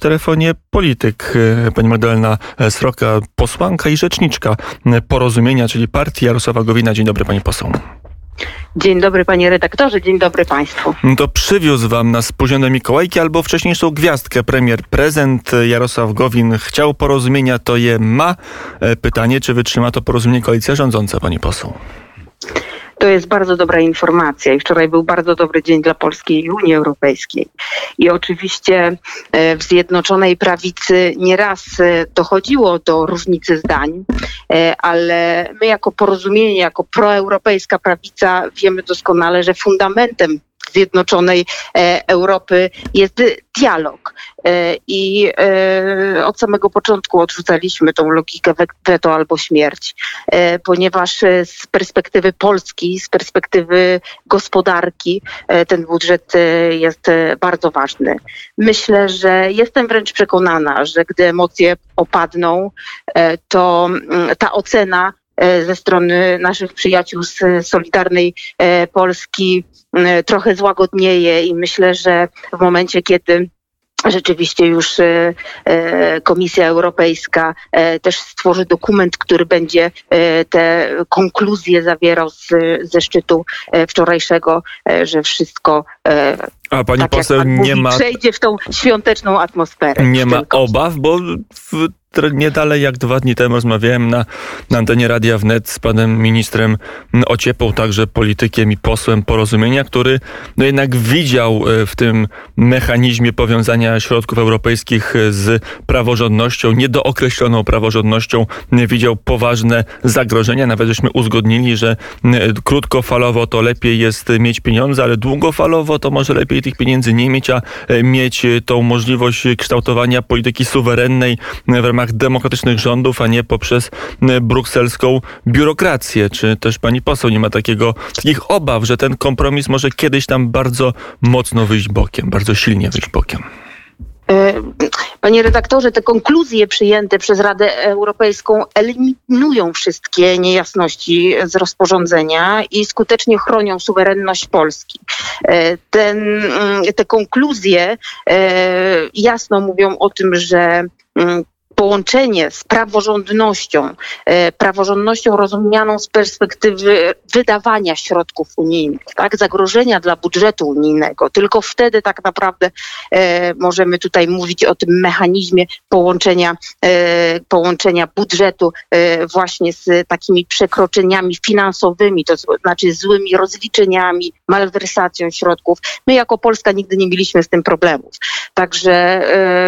telefonie polityk, pani Magdalena Sroka, posłanka i rzeczniczka Porozumienia, czyli partii Jarosława Gowina. Dzień dobry pani poseł. Dzień dobry panie redaktorze, dzień dobry państwu. To przywiózł wam na spóźnione Mikołajki albo wcześniejszą gwiazdkę premier prezent Jarosław Gowin chciał porozumienia, to je ma. Pytanie, czy wytrzyma to porozumienie koalicja rządząca, pani poseł? To jest bardzo dobra informacja i wczoraj był bardzo dobry dzień dla Polski i Unii Europejskiej. I oczywiście e, w Zjednoczonej Prawicy nieraz e, dochodziło do różnicy zdań, e, ale my jako porozumienie, jako proeuropejska prawica wiemy doskonale, że fundamentem Zjednoczonej e, Europy jest dialog. E, I e, od samego początku odrzucaliśmy tą logikę weto albo śmierć, ponieważ z perspektywy Polski, z perspektywy gospodarki, ten budżet jest bardzo ważny. Myślę, że jestem wręcz przekonana, że gdy emocje opadną, to mm, ta ocena ze strony naszych przyjaciół z Solidarnej e, Polski trochę złagodnieje i myślę, że w momencie, kiedy rzeczywiście już e, Komisja Europejska też stworzy dokument, który będzie te konkluzje zawierał z, ze szczytu wczorajszego, że wszystko a pani tak poseł nie ma. Przejdzie w tą świąteczną atmosferę. Nie ma obaw, bo w nie dalej jak dwa dni temu rozmawiałem na, na antenie Radia Wnet z panem ministrem Ociepą, także politykiem i posłem porozumienia, który no jednak widział e, w tym mechanizmie powiązania środków europejskich z praworządnością, niedookreśloną praworządnością, widział poważne zagrożenia. Nawet żeśmy uzgodnili, że krótkofalowo to lepiej jest mieć pieniądze, ale długofalowo to może lepiej tych pieniędzy nie mieć, a e, mieć tą możliwość kształtowania polityki suwerennej w ramach ramach demokratycznych rządów, a nie poprzez brukselską biurokrację. Czy też pani poseł nie ma takiego, takich obaw, że ten kompromis może kiedyś tam bardzo mocno wyjść bokiem, bardzo silnie wyjść bokiem? E, panie redaktorze, te konkluzje przyjęte przez Radę Europejską eliminują wszystkie niejasności z rozporządzenia i skutecznie chronią suwerenność Polski. E, ten, mm, te konkluzje e, jasno mówią o tym, że mm, połączenie z praworządnością, e, praworządnością rozumianą z perspektywy wydawania środków unijnych, tak, zagrożenia dla budżetu unijnego. Tylko wtedy tak naprawdę e, możemy tutaj mówić o tym mechanizmie połączenia, e, połączenia budżetu właśnie z takimi przekroczeniami finansowymi, to znaczy złymi rozliczeniami, malwersacją środków. My jako Polska nigdy nie mieliśmy z tym problemów. Także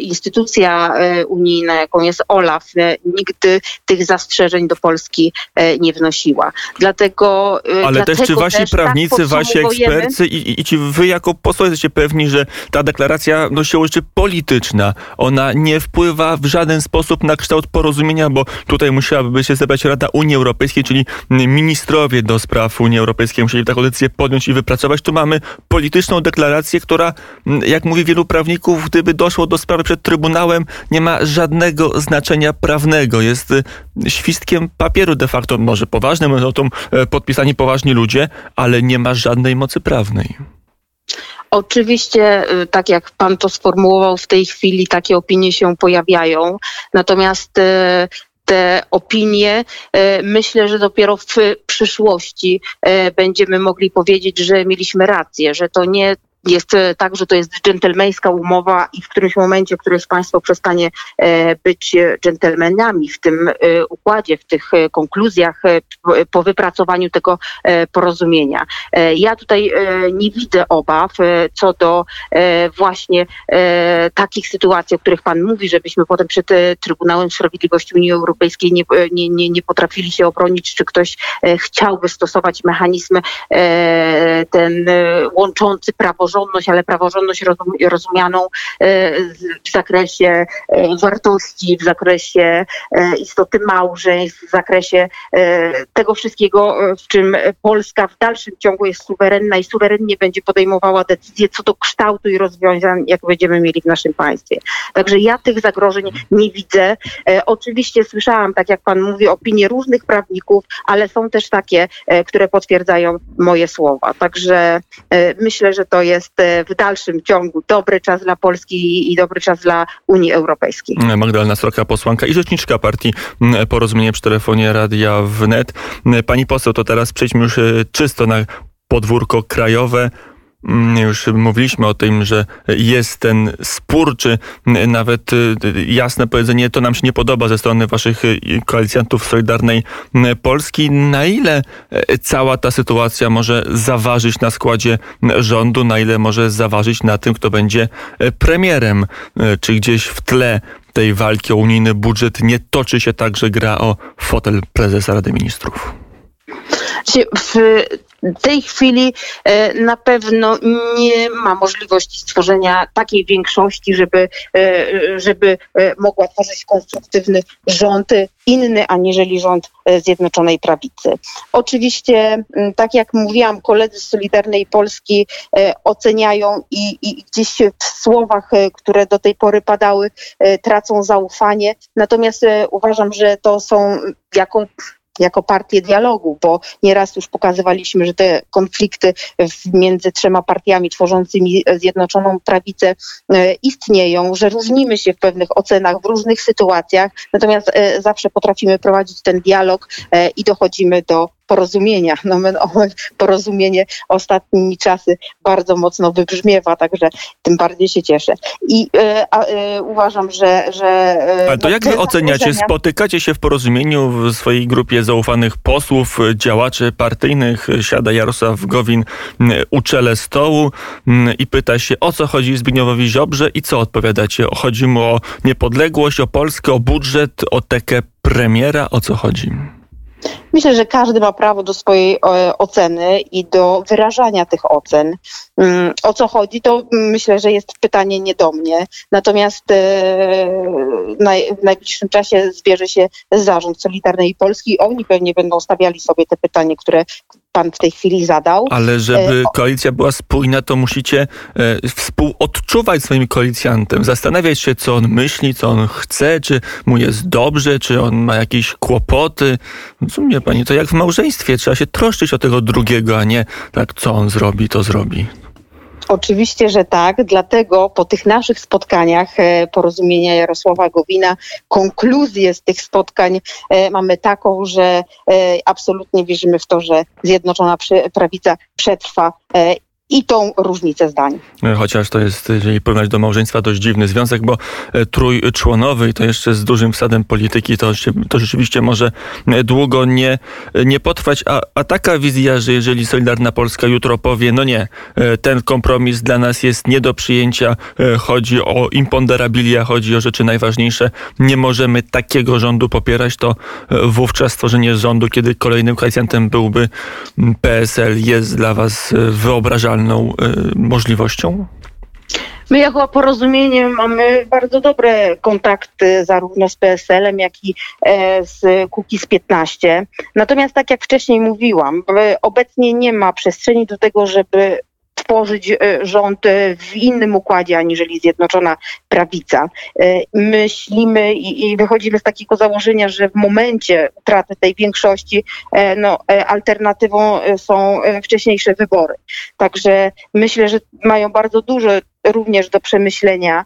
instytucja unijna, jaką jest OLAF, e, nigdy tych zastrzeżeń do Polski nie wnosiła. Dlatego. Ale dlatego też czy wasi też, tak prawnicy, tak wasi eksperci i, i, ci wy jako posłowie jesteście pewni, że ta deklaracja no, siłą rzeczy polityczna, ona nie wpływa w żaden sposób na kształt porozumienia, bo tutaj musiałaby się zebrać Rada Unii Europejskiej, czyli ministrowie do spraw Unii Europejskiej musieli taką decyzję podjąć i wypracować. Tu mamy polityczną deklarację, która, jak mówi wielu prawników, gdyby doszło do sprawy przed Trybunałem, nie ma żadnego znaczenia prawnego. Jest y, świstkiem papieru de facto, może poważnym, może to e, podpisani poważni ludzie, ale nie ma żadnej mocy prawnej. Oczywiście, y, tak jak pan to sformułował, w tej chwili takie opinie się pojawiają. Natomiast y, te opinie. Myślę, że dopiero w przyszłości będziemy mogli powiedzieć, że mieliśmy rację, że to nie jest e, tak, że to jest dżentelmeńska umowa i w którymś momencie któreś państwo przestanie e, być dżentelmenami w tym e, układzie, w tych konkluzjach po wypracowaniu tego porozumienia. Ja tutaj nie widzę obaw co do właśnie takich sytuacji, o których Pan mówi, żebyśmy potem przed Trybunałem Sprawiedliwości Unii Europejskiej nie, nie, nie, nie potrafili się obronić, czy ktoś chciałby stosować mechanizm ten łączący prawo praworządność, ale praworządność rozumianą e, w zakresie e, wartości, w zakresie e, istoty małżeństw, w zakresie tego wszystkiego, w czym Polska w dalszym ciągu jest suwerenna i suwerennie będzie podejmowała decyzje co do kształtu i rozwiązań, jak będziemy mieli w naszym państwie. Także ja tych zagrożeń nie widzę. Oczywiście słyszałam, tak jak pan mówi, opinie różnych prawników, ale są też takie, które potwierdzają moje słowa. Także myślę, że to jest jest w dalszym ciągu dobry czas dla Polski i dobry czas dla Unii Europejskiej. Magdalena Sroka, posłanka i rzeczniczka partii Porozumienie przy telefonie Radia Wnet. Pani poseł, to teraz przejdźmy już czysto na podwórko krajowe. Mm, już mówiliśmy o tym, że jest ten spór, czy nawet y, jasne powiedzenie, to nam się nie podoba ze strony waszych y, koalicjantów Solidarnej Polski. Na ile cała ta sytuacja może zaważyć na składzie rządu, na ile może zaważyć na tym, kto będzie premierem? Czy gdzieś w tle tej walki o unijny budżet nie toczy się także gra o fotel prezesa Rady Ministrów? W tej chwili e, na pewno nie ma możliwości stworzenia takiej większości, żeby, e, żeby e, mogła tworzyć konstruktywny rząd inny aniżeli rząd Zjednoczonej Prawicy. Oczywiście, tak jak mówiłam, koledzy z Solidarnej Polski oceniają i, i gdzieś w słowach, które do tej pory padały, tracą zaufanie. Natomiast uważam, że to są jako jako partię dialogu, bo nieraz już pokazywaliśmy, że te konflikty między trzema partiami tworzącymi Zjednoczoną Prawicę e, istnieją, że różnimy się w pewnych ocenach w różnych sytuacjach, natomiast e, zawsze potrafimy prowadzić ten dialog e, i dochodzimy do porozumienia. No, porozumienie ostatnimi czasy bardzo mocno wybrzmiewa, także tym bardziej się cieszę. I e, e, uważam, że... że e, Ale to jak wy oceniacie? Spotykacie się w porozumieniu w swojej grupie zaufanych posłów, działaczy partyjnych. Siada Jarosław Gowin u czele stołu i pyta się, o co chodzi Zbigniewowi Ziobrze i co odpowiadacie? Chodzi mu o niepodległość, o Polskę, o budżet, o tekę premiera? O co chodzi? Myślę, że każdy ma prawo do swojej e, oceny i do wyrażania tych ocen. Mm, o co chodzi, to myślę, że jest pytanie nie do mnie. Natomiast e, w najbliższym czasie zbierze się zarząd Solidarnej Polski i oni pewnie będą stawiali sobie te pytanie, które pan w tej chwili zadał. Ale żeby e, koalicja była spójna, to musicie współodczuwać swoim koalicjantem, zastanawiać się, co on myśli, co on chce, czy mu jest dobrze, czy on ma jakieś kłopoty. Rozumie pani, to jak w małżeństwie, trzeba się troszczyć o tego drugiego, a nie tak, co on zrobi, to zrobi. Oczywiście, że tak. Dlatego po tych naszych spotkaniach e, porozumienia Jarosława Gowina, konkluzję z tych spotkań e, mamy taką, że e, absolutnie wierzymy w to, że Zjednoczona Prawica przetrwa i tą różnicę zdań. Chociaż to jest, jeżeli porównać do małżeństwa, dość dziwny związek, bo e, trójczłonowy i to jeszcze z dużym wsadem polityki, to, to rzeczywiście może e, długo nie, nie potrwać. A, a taka wizja, że jeżeli Solidarna Polska jutro powie, no nie, e, ten kompromis dla nas jest nie do przyjęcia, chodzi o imponderabilia, chodzi o rzeczy najważniejsze, nie możemy takiego rządu popierać, to wówczas stworzenie rządu, kiedy kolejnym koalicjantem byłby PSL, jest dla was wyobrażalne realną y, możliwością? My jako porozumienie mamy bardzo dobre kontakty zarówno z PSL-em, jak i e, z Kukiz 15. Natomiast tak jak wcześniej mówiłam, obecnie nie ma przestrzeni do tego, żeby tworzyć e, rząd e, w innym układzie aniżeli Zjednoczona Prawica. E, myślimy i wychodzimy z takiego założenia, że w momencie utraty tej większości no, alternatywą są wcześniejsze wybory. Także myślę, że mają bardzo dużo również do przemyślenia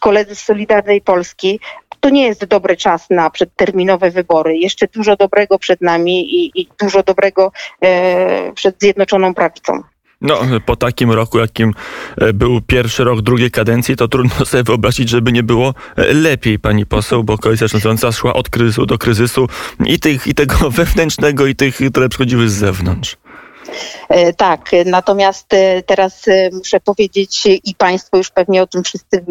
koledzy z Solidarnej Polski, to nie jest dobry czas na przedterminowe wybory. Jeszcze dużo dobrego przed nami i, i dużo dobrego e, przed Zjednoczoną Prawicą. No, po takim roku, jakim e, był pierwszy rok drugiej kadencji, to trudno sobie wyobrazić, żeby nie było e, lepiej, pani poseł, bo koalicja rządząca szła od kryzysu do kryzysu i, tych, i tego wewnętrznego, i tych, które przychodziły z zewnątrz. E, tak, natomiast e, teraz e, muszę powiedzieć i Państwo już pewnie o tym wszyscy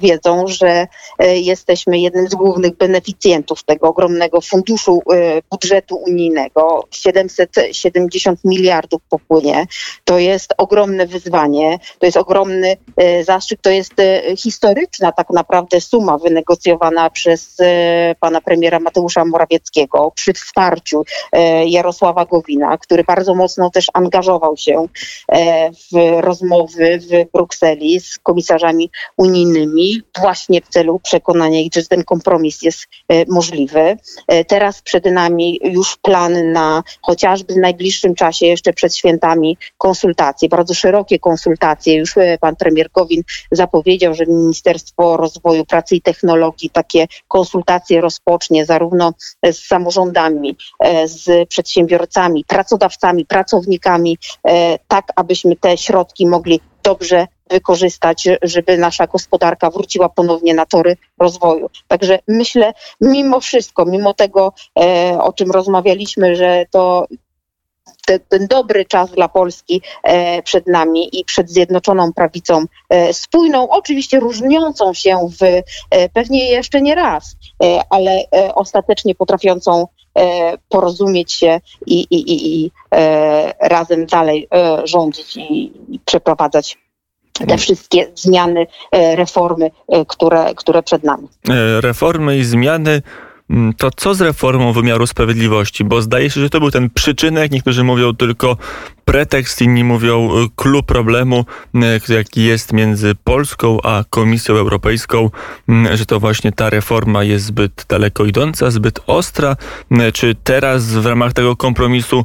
wiedzą, że jesteśmy jednym z głównych beneficjentów tego ogromnego funduszu budżetu unijnego. 770 miliardów popłynie. To jest ogromne wyzwanie, to jest ogromny zastrzyk, to jest historyczna tak naprawdę suma wynegocjowana przez pana premiera Mateusza Morawieckiego przy wsparciu Jarosława Gowina, który bardzo mocno też angażował się w rozmowy w Brukseli z komisarzami unijnymi właśnie w celu przekonania ich, że ten kompromis jest możliwy. Teraz przed nami już plan na chociażby w najbliższym czasie, jeszcze przed świętami, konsultacje, bardzo szerokie konsultacje. Już pan premier Gowin zapowiedział, że Ministerstwo Rozwoju Pracy i Technologii takie konsultacje rozpocznie zarówno z samorządami, e, z przedsiębiorcami, pracodawcami, pracownikami, e, tak abyśmy te środki mogli dobrze wykorzystać, żeby nasza gospodarka wróciła ponownie na tory rozwoju. Także myślę, mimo wszystko, mimo tego, e, o czym rozmawialiśmy, że to te, ten dobry czas dla Polski e, przed nami i przed Zjednoczoną Prawicą spójną, oczywiście różniącą się w pewnie jeszcze nie raz, ale ostatecznie potrafiącą porozumieć się i, i, i, i razem dalej rządzić i, przeprowadzać te wszystkie zmiany, reformy, które, które przed nami. Reformy i zmiany Mm, to co z reformą wymiaru sprawiedliwości? Bo zdaje się, że to był ten przyczynek, niektórzy mówią tylko pretekst, inni mówią klucz y, problemu, y, jaki jest między Polską a Komisją Europejską, y, że to właśnie ta reforma jest zbyt daleko idąca, zbyt ostra. Czy teraz w ramach tego kompromisu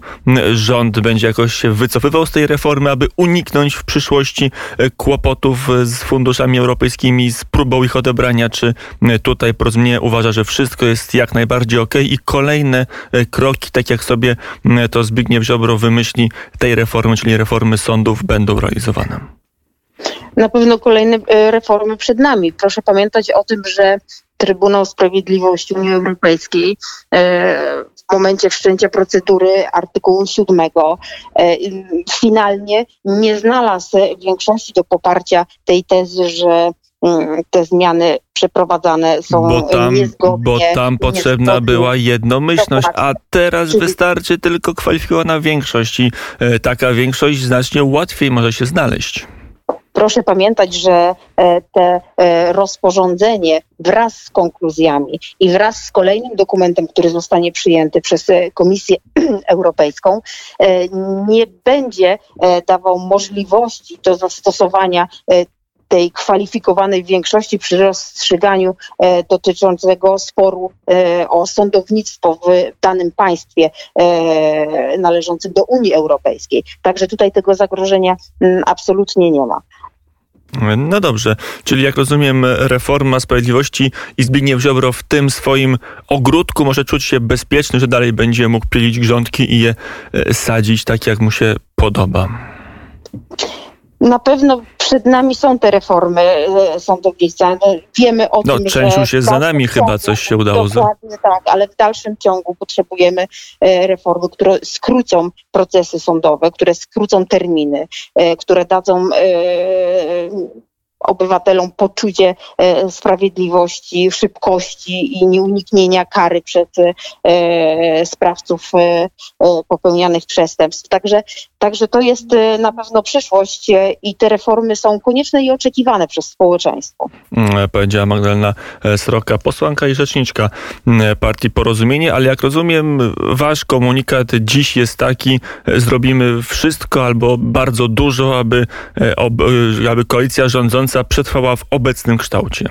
rząd będzie jakoś się wycofywał z tej reformy, aby uniknąć w przyszłości kłopotów z funduszami europejskimi, z próbą ich odebrania? Czy tutaj porozumienie uważa, że wszystko jest jak najbardziej ok i kolejne kroki, tak jak sobie to Zbigniew Ziobro wymyśli, tej reformy, czyli reformy sądów, będą realizowane? Na pewno kolejne e, reformy przed nami. Proszę pamiętać o tym, że Trybunał Sprawiedliwości Unii Europejskiej e, w momencie wszczęcia procedury artykułu 7 e, finalnie nie znalazł większości do poparcia tej tezy, że te zmiany przeprowadzane są bo tam, niezgodnie. Bo tam potrzebna niezgodnie. była jednomyślność, a teraz Czyli... wystarczy tylko kwalifikowana większość i e, taka większość znacznie łatwiej może się znaleźć. Proszę pamiętać, że e, te e, rozporządzenie wraz z konkluzjami i wraz z kolejnym dokumentem, który zostanie przyjęty przez e, Komisję Europejską, nie będzie dawał możliwości do zastosowania tej kwalifikowanej większości przy rozstrzyganiu e, dotyczącego sporu e, o sądownictwo w danym państwie e, należącym do Unii Europejskiej. Także tutaj tego zagrożenia mm, absolutnie nie ma. No dobrze, czyli jak rozumiem, reforma sprawiedliwości i Zbigniew Ziobro w tym swoim ogródku może czuć się bezpieczny, że dalej będzie mógł pielić grządki i je sadzić tak, jak mu się podoba. Na pewno przed nami są te reformy e, sądownictwa. No, wiemy o no, tym, część już jest za nami, ciągu, chyba coś się udało zrobić. tak, ale w dalszym ciągu potrzebujemy e, reformy, które skrócą procesy sądowe, które skrócą terminy, e, które dadzą obywatelom poczucie e, sprawiedliwości, szybkości i nieuniknienia kary przed e, sprawców e, popełnianych przestępstw. Także, także to jest na pewno przyszłość i te reformy są konieczne i oczekiwane przez społeczeństwo. Mm, powiedziała Magdalena Sroka, posłanka i rzeczniczka mm, partii Porozumienie, ale jak rozumiem, wasz komunikat dziś jest taki, zrobimy wszystko albo bardzo dużo, aby, aby koalicja rządząca przetrwała w obecnym kształcie?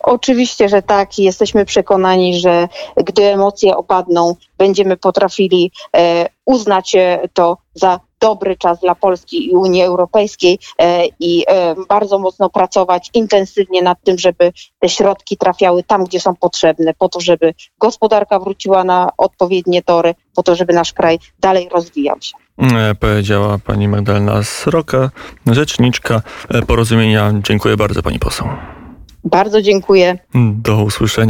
Oczywiście, że tak. Jesteśmy przekonani, że gdy emocje opadną, będziemy potrafili e, uznać e, to za dobry czas dla Polski i Unii Europejskiej e, i e, bardzo mocno pracować intensywnie nad tym, żeby te środki trafiały tam, gdzie są potrzebne, po to, żeby gospodarka wróciła na odpowiednie tory, po to, żeby nasz kraj dalej rozwijał się. E, powiedziała pani Magdalena Sroka, rzeczniczka porozumienia. Dziękuję bardzo pani poseł. Bardzo dziękuję. Do usłyszenia.